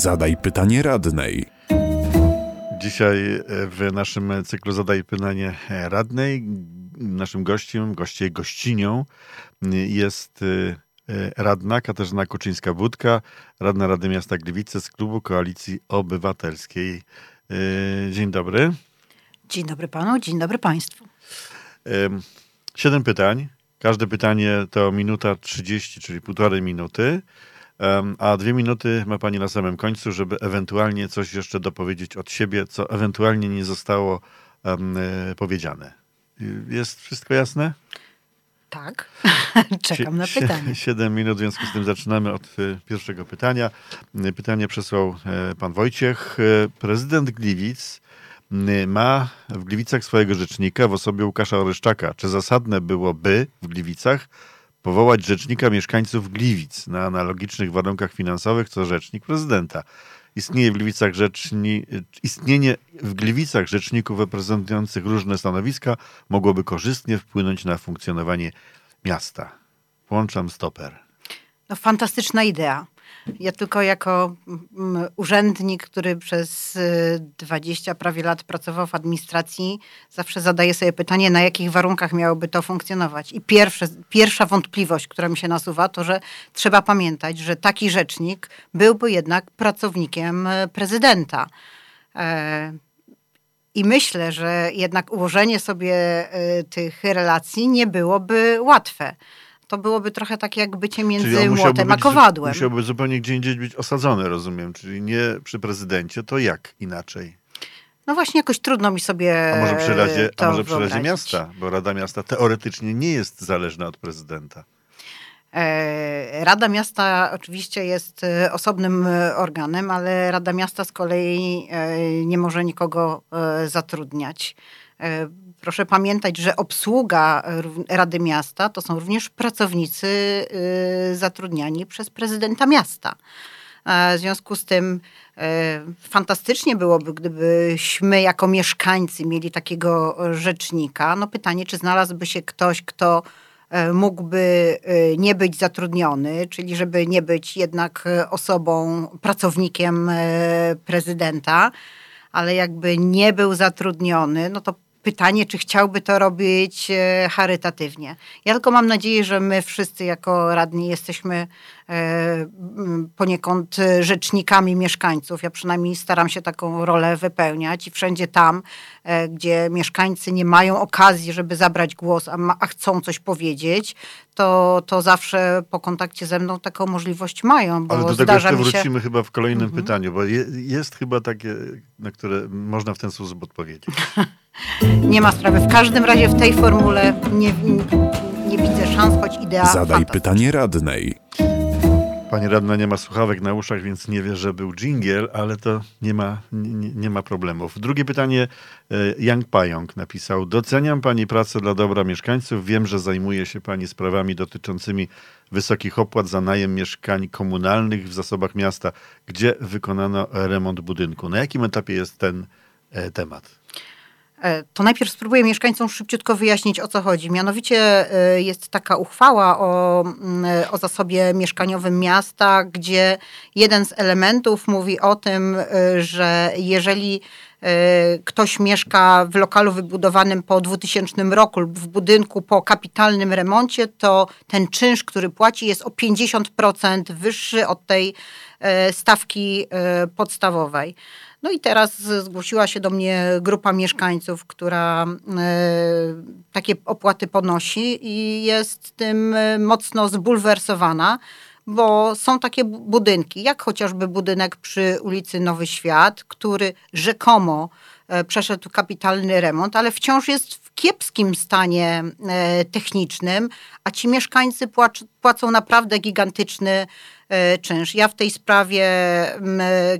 Zadaj pytanie radnej. Dzisiaj w naszym cyklu Zadaj pytanie radnej naszym gościem, goście gościnią jest radna Katarzyna Kuczyńska-Budka, radna Rady Miasta Gliwice z klubu Koalicji Obywatelskiej. Dzień dobry. Dzień dobry panu, dzień dobry państwu. Siedem pytań. Każde pytanie to minuta 30, czyli półtorej minuty. A dwie minuty ma Pani na samym końcu, żeby ewentualnie coś jeszcze dopowiedzieć od siebie, co ewentualnie nie zostało um, powiedziane. Jest wszystko jasne? Tak. Czekam na pytanie. Siedem minut, w związku z tym zaczynamy od e, pierwszego pytania. Pytanie przesłał e, pan Wojciech. Prezydent Gliwic ma w Gliwicach swojego rzecznika w osobie Łukasza Oryszczaka. Czy zasadne byłoby w Gliwicach powołać rzecznika mieszkańców Gliwic na analogicznych warunkach finansowych co rzecznik prezydenta. Istnieje w Gliwicach rzeczni, istnienie w Gliwicach rzeczników reprezentujących różne stanowiska mogłoby korzystnie wpłynąć na funkcjonowanie miasta. Włączam stoper. No, fantastyczna idea. Ja tylko jako mm, urzędnik, który przez 20 y, prawie lat pracował w administracji, zawsze zadaję sobie pytanie, na jakich warunkach miałoby to funkcjonować. I pierwsze, pierwsza wątpliwość, która mi się nasuwa, to że trzeba pamiętać, że taki rzecznik byłby jednak pracownikiem y, prezydenta. E, I myślę, że jednak ułożenie sobie y, tych relacji nie byłoby łatwe to byłoby trochę tak jak bycie między młotem być, a kowadłem. Musiałby zupełnie gdzie indziej być osadzony, rozumiem. Czyli nie przy prezydencie, to jak inaczej? No właśnie jakoś trudno mi sobie A może przy Radzie, a może przy Radzie Miasta? Bo Rada Miasta teoretycznie nie jest zależna od prezydenta. E, Rada Miasta oczywiście jest e, osobnym e, organem, ale Rada Miasta z kolei nie może nikogo zatrudniać proszę pamiętać, że obsługa Rady Miasta to są również pracownicy y, zatrudniani przez prezydenta miasta. W związku z tym fantastycznie byłoby, gdybyśmy jako mieszkańcy mieli takiego rzecznika. No pytanie, czy znalazłby się ktoś, kto mógłby nie być zatrudniony, czyli żeby nie być jednak osobą, pracownikiem prezydenta, ale jakby nie był zatrudniony, no to pytanie, czy chciałby to robić e, charytatywnie. Ja tylko mam nadzieję, że my wszyscy jako radni jesteśmy poniekąd rzecznikami mieszkańców. Ja przynajmniej staram się taką rolę wypełniać i wszędzie tam, e, gdzie mieszkańcy nie mają okazji, żeby zabrać głos, a, ma, a chcą coś powiedzieć, to, to zawsze po kontakcie ze mną taką możliwość mają. Bo Ale do tego jeszcze wrócimy się... chyba w kolejnym mhm. pytaniu, bo je, jest chyba takie, na które można w ten sposób odpowiedzieć. Nie ma sprawy. W każdym razie w tej formule nie, nie widzę szans, choć idea Zadaj pytanie radnej. Pani radna nie ma słuchawek na uszach, więc nie wie, że był dżingiel, ale to nie ma, nie, nie ma problemów. Drugie pytanie e, Yang Pająk napisał. Doceniam Pani pracę dla dobra mieszkańców. Wiem, że zajmuje się Pani sprawami dotyczącymi wysokich opłat za najem mieszkań komunalnych w zasobach miasta. Gdzie wykonano remont budynku? Na jakim etapie jest ten e, temat? E, to najpierw spróbuję mieszkańcom szybciutko wyjaśnić, o co chodzi. Mianowicie e, jest taka uchwała o, mm, o zasobie mieszkaniowym miasta, gdzie jeden z elementów mówi o tym, e, że jeżeli ktoś mieszka w lokalu wybudowanym po 2000 roku lub w budynku po kapitalnym remoncie, to ten czynsz, który płaci jest o 50% wyższy od tej stawki podstawowej. No i teraz zgłosiła się do mnie grupa mieszkańców, która e, takie opłaty ponosi i jest tym e, mocno zbulwersowana bo są takie budynki, jak chociażby budynek przy ulicy Nowy Świat, który rzekomo e, przeszedł kapitalny remont, ale wciąż jest w kiepskim stanie technicznym, a ci mieszkańcy płacą naprawdę gigantyczny E, czynsz. Ja w tej sprawie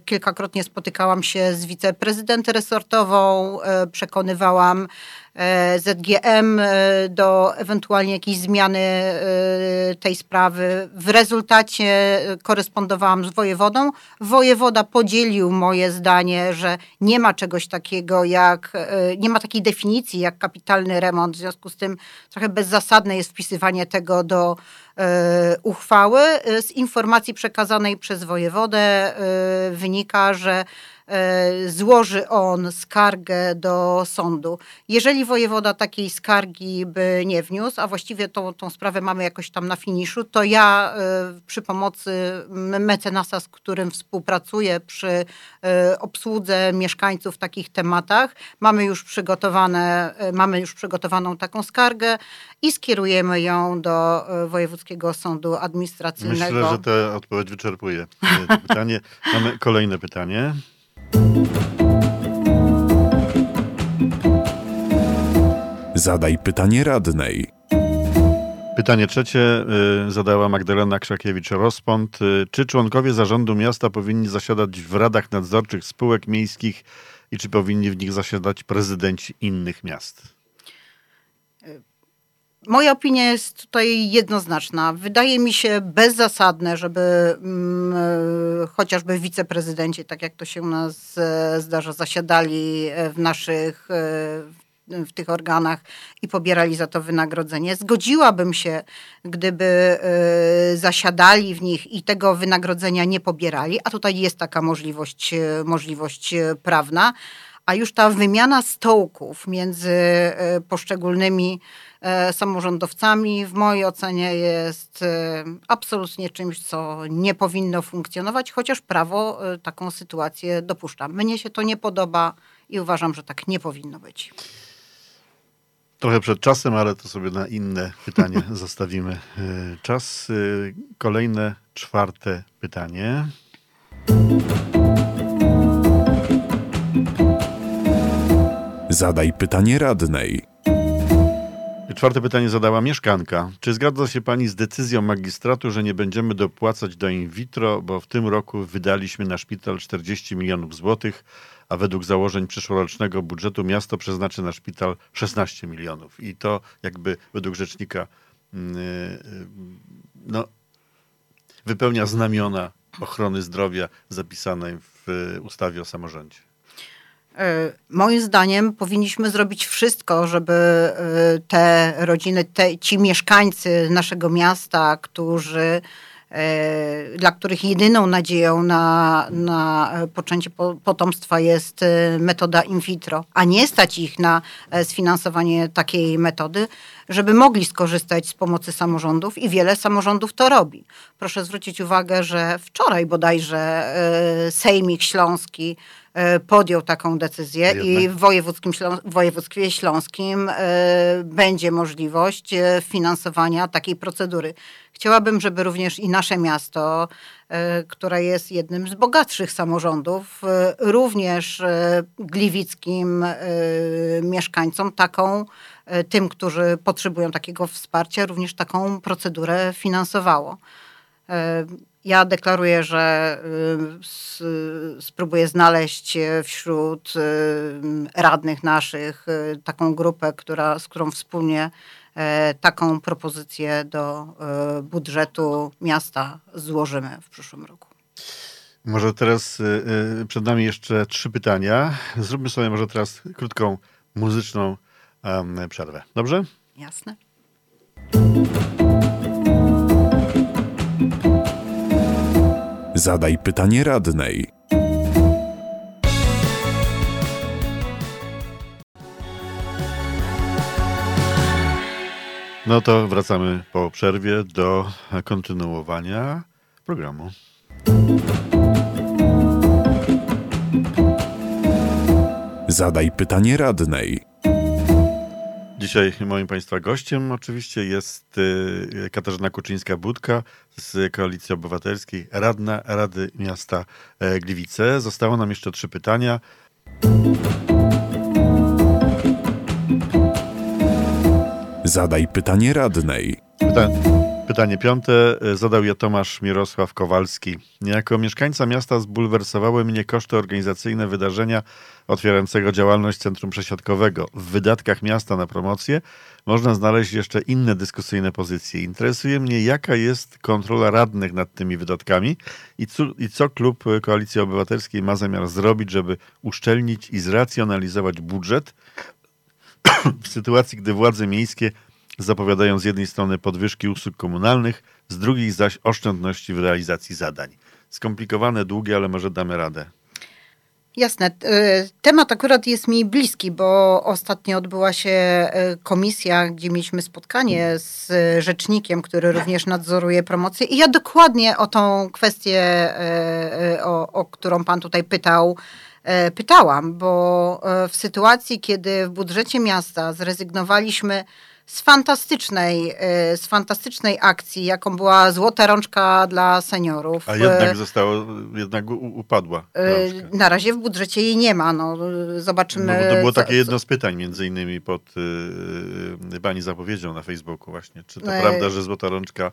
kilkakrotnie spotykałam się z wiceprezydent resortową, e, przekonywałam e, ZGM do ewentualnie jakiejś zmiany tej sprawy. W rezultacie korespondowałam z wojewodą. Wojewoda podzielił moje zdanie, że nie ma czegoś takiego jak, nie ma takiej definicji jak kapitalny remont. W związku z tym trochę bezzasadne jest wpisywanie tego do uchwały. Z informacją, informacji przekazanej przez wojewodę y, wynika, że złoży on skargę do sądu. Jeżeli wojewoda takiej skargi by nie wniósł, a właściwie tą, tą sprawę mamy jakoś tam na finiszu, to ja y, przy pomocy mecenasa, z którym współpracuję przy y, obsłudze mieszkańców w takich tematach, mamy już przygotowane, mamy już przygotowaną taką skargę i skierujemy ją do Wojewódzkiego Sądu Administracyjnego. Myślę, że ta odpowiedź wyczerpuje e, pytanie. Mamy kolejne pytanie. Zadaj pytanie radnej. Pytanie trzecie y, zadała Magdalena Krzakiewicz-Rospont. Y, Czy członkowie zarządu miasta powinni zasiadać w radach nadzorczych spółek miejskich i czy powinni w nich zasiadać prezydenci innych miast? Moja opinia jest tutaj jednoznaczna. Wydaje mi się bezzasadne, żeby mm, e, chociażby wiceprezydenci, tak jak to się u nas e, zdarza, zasiadali e, w naszych w tych organach i pobierali za to wynagrodzenie. Zgodziłabym się, gdyby zasiadali w nich i tego wynagrodzenia nie pobierali, a tutaj jest taka możliwość, możliwość prawna. A już ta wymiana stołków między e, poszczególnymi e, samorządowcami w mojej ocenie jest e, absolutnie czymś, co nie powinno funkcjonować, chociaż prawo taką sytuację dopuszcza. Mnie się to nie podoba i uważam, że tak nie powinno być. Trochę przed czasem, ale to sobie na inne pytanie zostawimy czas. Kolejne, czwarte pytanie. Zadaj pytanie radnej. Czwarte pytanie zadała mieszkanka. Czy zgadza się pani z decyzją magistratu, że nie będziemy dopłacać do in vitro, bo w tym roku wydaliśmy na szpital 40 milionów złotych, a według założeń przyszłorocznego budżetu miasto przeznaczy na szpital 16 milionów. I to jakby według rzecznika mm, y, no, wypełnia znamiona ochrony zdrowia zapisanej w y, ustawie o samorządzie. E, Moim zdaniem powinniśmy zrobić wszystko, żeby e, te rodziny, te, ci mieszkańcy naszego miasta, którzy, e, dla których jedyną nadzieją na, na poczęcie po- potomstwa jest metoda in vitro, a nie stać ich na sfinansowanie takiej metody, żeby mogli skorzystać z pomocy samorządów i wiele samorządów to robi. Proszę zwrócić uwagę, że wczoraj bodajże e, Sejmik Śląski e, podjął taką decyzję i Jednak. w wojewódzkim województwie śląskim e, będzie możliwość finansowania takiej procedury. Chciałabym, żeby również i nasze miasto, które jest jednym z bogatszych samorządów, również gliwickim mieszkańcom taką, tym, którzy potrzebują takiego wsparcia, również taką procedurę finansowało. E, Ja deklaruję, że s- spróbuję znaleźć e, wśród radnych naszych taką grupę, która, z którą wspólnie e, taką propozycję do e, budżetu miasta złożymy w przyszłym roku. Może teraz przed nami jeszcze trzy pytania. Zróbmy sobie może teraz krótką muzyczną przerwę. Dobrze? Jasne? Zadaj pytanie radnej. No to wracamy po przerwie do kontynuowania programu. Zadaj pytanie radnej. Dzisiaj moim Państwa gościem oczywiście jest y, Katarzyna Kuczyńska-Budka z Koalicji Obywatelskiej, radna Rady Miasta e, Gliwice. Zostało nam jeszcze trzy pytania. Zadaj pytanie radnej. Pyta pytanie piąte e, zadał je Tomasz Mirosław Kowalski. Jako mieszkańca miasta zbulwersowały mnie koszty organizacyjne wydarzenia otwierającego działalność Centrum Przesiadkowego. W wydatkach miasta na promocję można znaleźć jeszcze inne dyskusyjne pozycje. Interesuje mnie, jaka jest kontrola radnych nad tymi wydatkami i co, i co klub Koalicji Obywatelskiej ma zamiar zrobić, żeby uszczelnić i zracjonalizować budżet w sytuacji, gdy władze miejskie zapowiadają z jednej strony podwyżki usług komunalnych, z drugiej zaś oszczędności w realizacji zadań. Skomplikowane, długie, ale może damy radę. Jasne. Y, temat akurat jest mi bliski, bo ostatnio odbyła się y, komisja, gdzie mieliśmy spotkanie z rzecznikiem, który również nadzoruje promocję. I ja dokładnie o tą kwestię, y, o, o którą pan tutaj pytał, pytałam, bo w sytuacji, kiedy w budżecie miasta zrezygnowaliśmy z fantastycznej, y, z fantastycznej akcji, jaką była Złota Rączka dla seniorów. A jednak zostało, jednak upadła. Y, rączka. Na razie w budżecie jej nie ma. No, zobaczymy. No, to było takie jedno z pytań, między innymi pod y, pani zapowiedzią na Facebooku właśnie. Czy to prawda, że Złota Rączka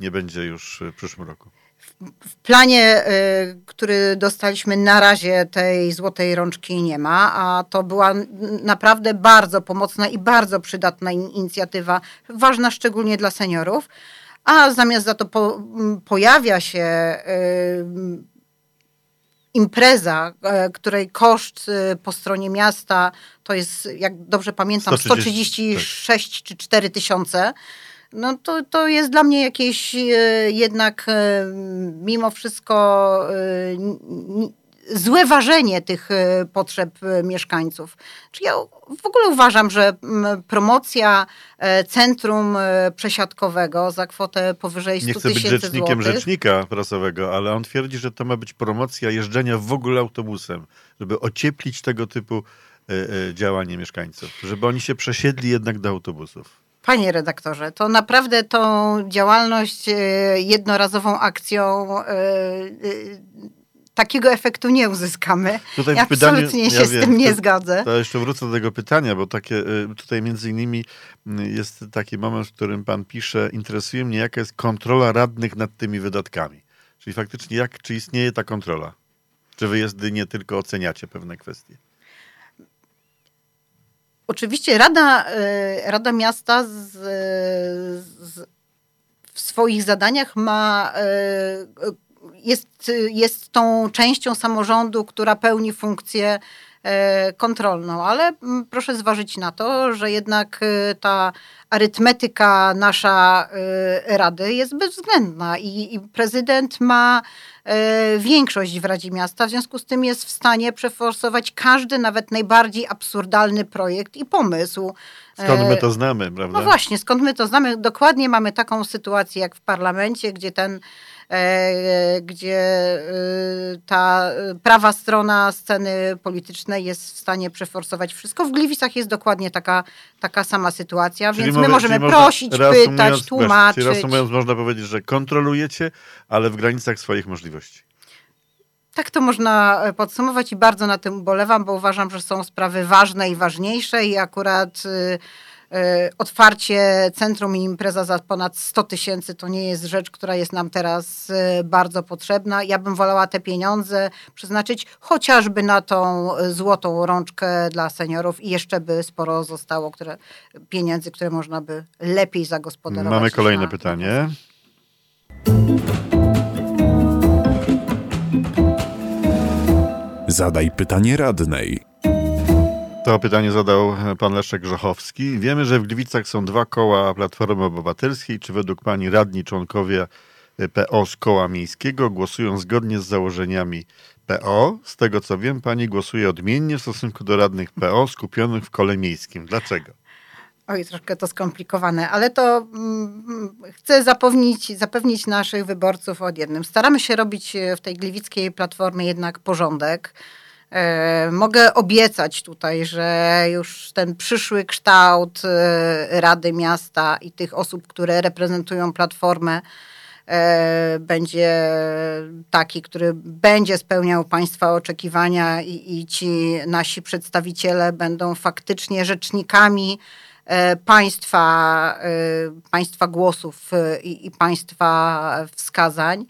nie będzie już w przyszłym roku? W planie, y, który dostaliśmy na razie tej złotej rączki nie ma, a to była naprawdę bardzo pomocna i bardzo przydatna inicjatywa, ważna szczególnie dla seniorów. A zamiast za to po, pojawia się y, impreza, y, której koszt po stronie miasta to jest, jak dobrze pamiętam, 130, 136 tak. czy 4 tysiące no to, to jest dla mnie jakieś e, jednak e, mimo wszystko e, złe ważenie tych potrzeb mieszkańców. Czy ja w ogóle uważam, że promocja centrum przesiadkowego za kwotę powyżej 100 tysięcy Nie chcę być rzecznikiem złotych, rzecznika prasowego, ale on twierdzi, że to ma być promocja jeżdżenia w ogóle autobusem, żeby ocieplić tego typu działanie mieszkańców, żeby oni się przesiedli jednak do autobusów. Panie redaktorze, to naprawdę tą działalność e, jednorazową akcją e, e, takiego efektu nie uzyskamy. Tutaj ja absolutnie się ja z wiem, tym nie to, zgodzę. To jeszcze wrócę do tego pytania, bo takie, tutaj między innymi jest taki moment, w którym pan pisze, interesuje mnie jaka jest kontrola radnych nad tymi wydatkami. Czyli faktycznie jak, czy istnieje ta kontrola? Czy wy jedynie tylko oceniacie pewne kwestie? Oczywiście Rada, e, Rada Miasta z, z, w swoich zadaniach ma, e, jest, jest tą częścią samorządu, która pełni funkcję e, kontrolną, ale proszę zważyć na to, że jednak ta arytmetyka nasza Rady jest bezwzględna i, i prezydent ma E, większość w Radzie Miasta, w związku z tym jest w stanie przeforsować każdy, nawet najbardziej absurdalny projekt i pomysł. Skąd my e, to znamy, prawda? No właśnie, skąd my to znamy? Dokładnie mamy taką sytuację jak w parlamencie, gdzie ten E, gdzie e, ta prawa strona sceny politycznej jest w stanie przeforsować wszystko. W Gliwicach jest dokładnie taka, taka sama sytuacja, czyli więc my możemy prosić, pytać, tłumaczyć. Czyli reasumując, można powiedzieć, że kontrolujecie, ale w granicach swoich możliwości. Tak to można podsumować i bardzo na tym ubolewam, bo uważam, że są sprawy ważne i ważniejsze i akurat y, E, otwarcie centrum i impreza za ponad 100 tysięcy to nie jest rzecz, która jest nam teraz e, bardzo potrzebna. Ja bym wolała te pieniądze przeznaczyć chociażby na tą złotą rączkę dla seniorów i jeszcze by sporo zostało które, pieniędzy, które można by lepiej zagospodarować. Mamy kolejne na... pytanie. Zadaj pytanie radnej. To pytanie zadał e, pan Leszek Grzechowski. Wiemy, że w Gliwicach są dwa koła Platformy Obywatelskiej. Czy według pani radni członkowie e, PO z koła miejskiego głosują zgodnie z założeniami PO? Z tego co wiem, pani głosuje odmiennie w stosunku do radnych PO skupionych w kole miejskim. Dlaczego? Oj, troszkę to skomplikowane, ale to mm, chcę zapewnić, zapewnić naszych wyborców o jednym. Staramy się robić w tej gliwickiej platformie jednak porządek. E, mogę obiecać tutaj, że już ten przyszły kształt e, Rady Miasta i tych osób, które reprezentują Platformę, e, będzie taki, który będzie spełniał Państwa oczekiwania i, i ci nasi przedstawiciele będą faktycznie rzecznikami państwa, państwa głosów i, i państwa wskazań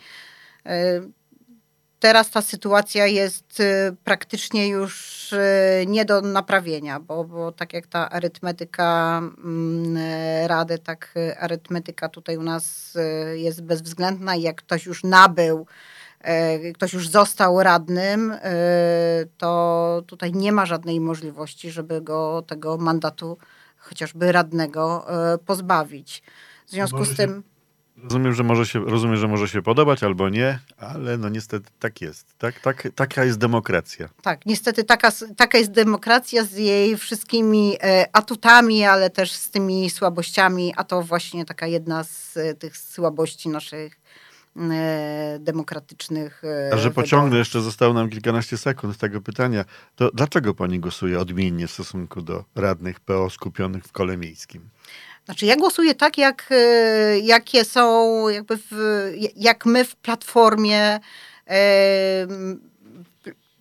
teraz ta sytuacja jest y, praktycznie już y, nie do naprawienia, bo, bo tak jak ta arytmetyka mm, Rady, tak arytmetyka tutaj u nas y, jest bezwzględna i jak ktoś już nabył, ktoś już został radnym, to tutaj nie ma żadnej możliwości, żeby go tego mandatu chociażby radnego pozbawić. W związku z tym. Rozumiem, że może się, rozumiem, że może się podobać albo nie, ale no niestety tak jest. Tak, tak, taka jest demokracja. Tak, niestety taka, taka jest demokracja z jej wszystkimi e, atutami, ale też z tymi słabościami, a to właśnie taka jedna z e, tych słabości naszych e, demokratycznych. A że pociągnę, jeszcze zostało nam kilkanaście sekund tego pytania, to dlaczego pani głosuje odmiennie w stosunku do radnych PO skupionych w kole miejskim? Znaczy ja głosuję tak, jak, e, jakie są, jakby w, jak my w platformie. E,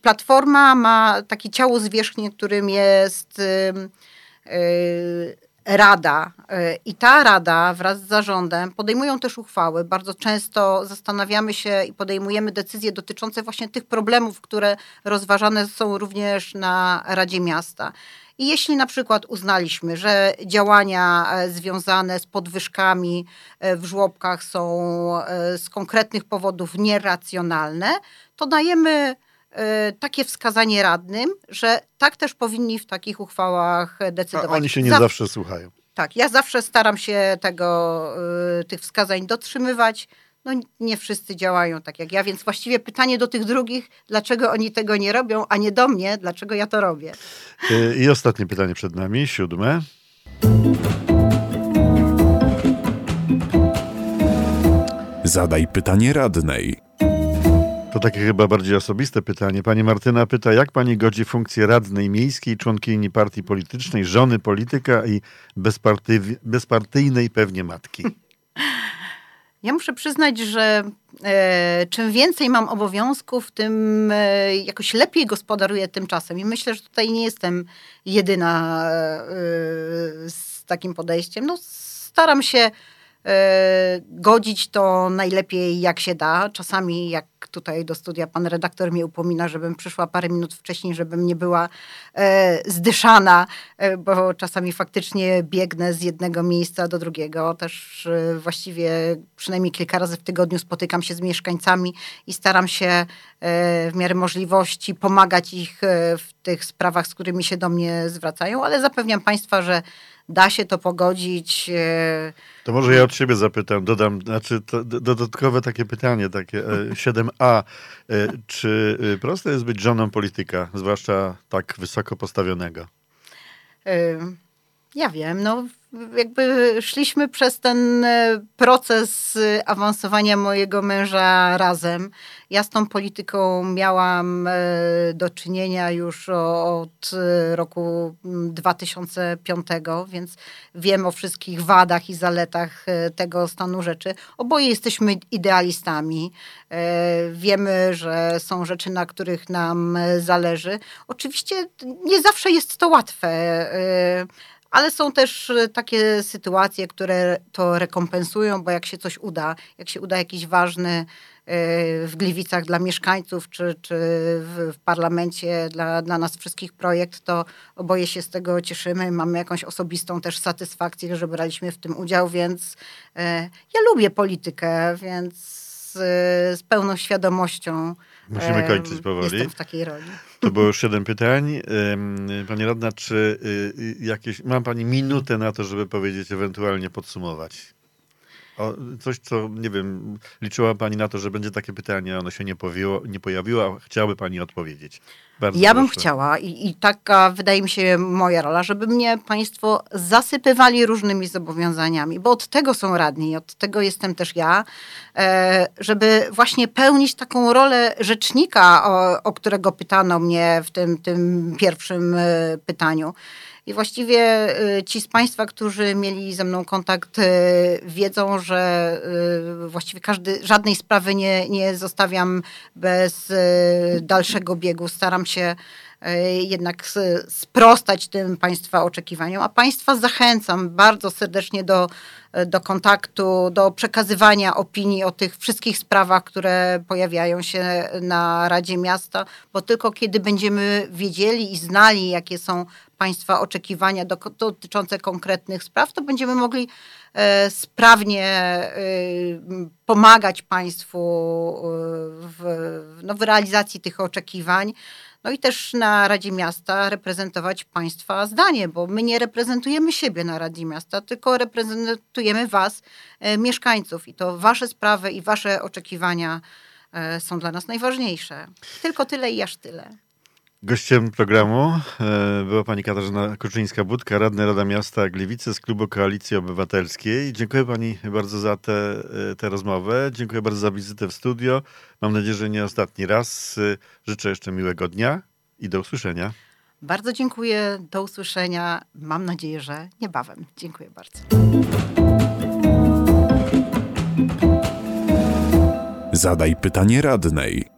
platforma ma taki ciało zwierzchnie, którym jest e, rada. I ta rada wraz z zarządem podejmują też uchwały. Bardzo często zastanawiamy się i podejmujemy decyzje dotyczące właśnie tych problemów, które rozważane są również na Radzie Miasta. I jeśli na przykład uznaliśmy, że działania e, związane z podwyżkami e, w żłobkach są e, z konkretnych powodów nieracjonalne, to dajemy takie wskazanie radnym, że tak też powinni w takich uchwałach decydować. A oni się nie zawsze słuchają. Tak, ja zawsze staram się tego, tych wskazań dotrzymywać no nie wszyscy działają tak jak ja, więc właściwie pytanie do tych drugich, dlaczego oni tego nie robią, a nie do mnie, dlaczego ja to robię. Y, I ostatnie pytanie przed nami, siódme. Zadaj pytanie radnej. To takie chyba bardziej osobiste pytanie. Pani Martyna pyta, jak pani godzi funkcję radnej miejskiej, członkini partii politycznej, żony polityka i bezpartyjnej pewnie matki? Ja muszę przyznać, że e, czym więcej mam obowiązków, tym e, jakoś lepiej gospodaruję tym czasem. I myślę, że tutaj nie jestem jedyna e, z takim podejściem. No, staram się godzić to najlepiej jak się da. Czasami jak tutaj do studia pan redaktor mnie upomina, żebym przyszła parę minut wcześniej, żebym nie była e, zdyszana, e, bo czasami faktycznie biegnę z jednego miejsca do drugiego. Też e, właściwie przynajmniej kilka razy w tygodniu spotykam się z mieszkańcami i staram się e, w miarę możliwości pomagać ich e, w tych sprawach, z którymi się do mnie zwracają, ale zapewniam państwa, że da się to pogodzić. E, to może ja od siebie zapytam, dodam, znaczy dodatkowe takie pytanie, takie 7a. E, czy e, proste jest być żoną polityka, zwłaszcza tak wysoko postawionego? Ja wiem, no jakby szliśmy przez ten e, proces e, awansowania mojego męża razem. Ja z tą polityką miałam e, do czynienia już od roku 2005, więc wiem o wszystkich wadach i zaletach tego stanu rzeczy. Oboje jesteśmy idealistami. Wiemy, że są rzeczy, na których nam zależy. Oczywiście nie zawsze jest to łatwe ale są też e, takie sytuacje, które to rekompensują, bo jak się coś uda, jak się uda jakiś ważny e, w Gliwicach dla mieszkańców, czy, czy w, parlamencie dla, dla nas wszystkich projekt, to oboje się z tego cieszymy. Mamy jakąś osobistą też satysfakcję, że braliśmy w tym udział, więc e, ja lubię politykę, więc z pełną świadomością. Musimy kończyć powoli. Jestem w takiej roli. To było już siedem pytań. Pani radna, czy y, y, jakieś, ma Pani minutę na to, żeby powiedzieć, ewentualnie podsumować? O, coś, co, nie wiem, liczyła Pani na to, że będzie takie pytanie, ono się nie, pojawiło, nie pojawiło, a chciałaby Pani odpowiedzieć. Bardzo ja bym chciała i, i, taka wydaje mi się moja rola, żeby mnie Państwo zasypywali różnymi zobowiązaniami, bo od tego są radni, od tego jestem też ja, e, żeby właśnie pełnić taką rolę rzecznika, o, o którego pytano mnie w tym, tym pierwszym e, pytaniu. I właściwie y, ci z Państwa, którzy mieli ze mną kontakt, y, wiedzą, że y, właściwie każdy, żadnej sprawy nie, nie zostawiam bez dalszego biegu. Staram się jednak sprostać tym Państwa oczekiwaniom, a Państwa zachęcam bardzo serdecznie do, do kontaktu, do przekazywania opinii o tych wszystkich sprawach, które pojawiają się na Radzie Miasta, bo tylko kiedy będziemy wiedzieli i znali, jakie są Państwa oczekiwania do, dotyczące konkretnych spraw, to będziemy mogli e, sprawnie e, pomagać Państwu e, w, no, w realizacji tych oczekiwań. No i też na Radzie Miasta reprezentować Państwa zdanie, bo my nie reprezentujemy siebie na Radzie Miasta, tylko reprezentujemy Was, e, mieszkańców. I to Wasze sprawy i Wasze oczekiwania e, są dla nas najważniejsze. Tylko tyle i aż tyle. Gościem programu e, była pani Katarzyna Kuczyńska-Budka, radna Rada Miasta Gliwice z Klubu Koalicji Obywatelskiej. Dziękuję pani bardzo za tę te rozmowę. Dziękuję bardzo za wizytę w studio. Mam nadzieję, że nie ostatni raz. E, Życzę jeszcze miłego dnia i do usłyszenia. Bardzo dziękuję. Do usłyszenia. Mam nadzieję, że niebawem. Dziękuję bardzo. Zadaj pytanie radnej.